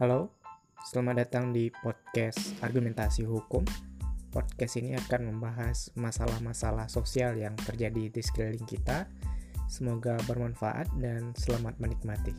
Halo, selamat datang di podcast Argumentasi Hukum. Podcast ini akan membahas masalah-masalah sosial yang terjadi di sekeliling kita. Semoga bermanfaat dan selamat menikmati.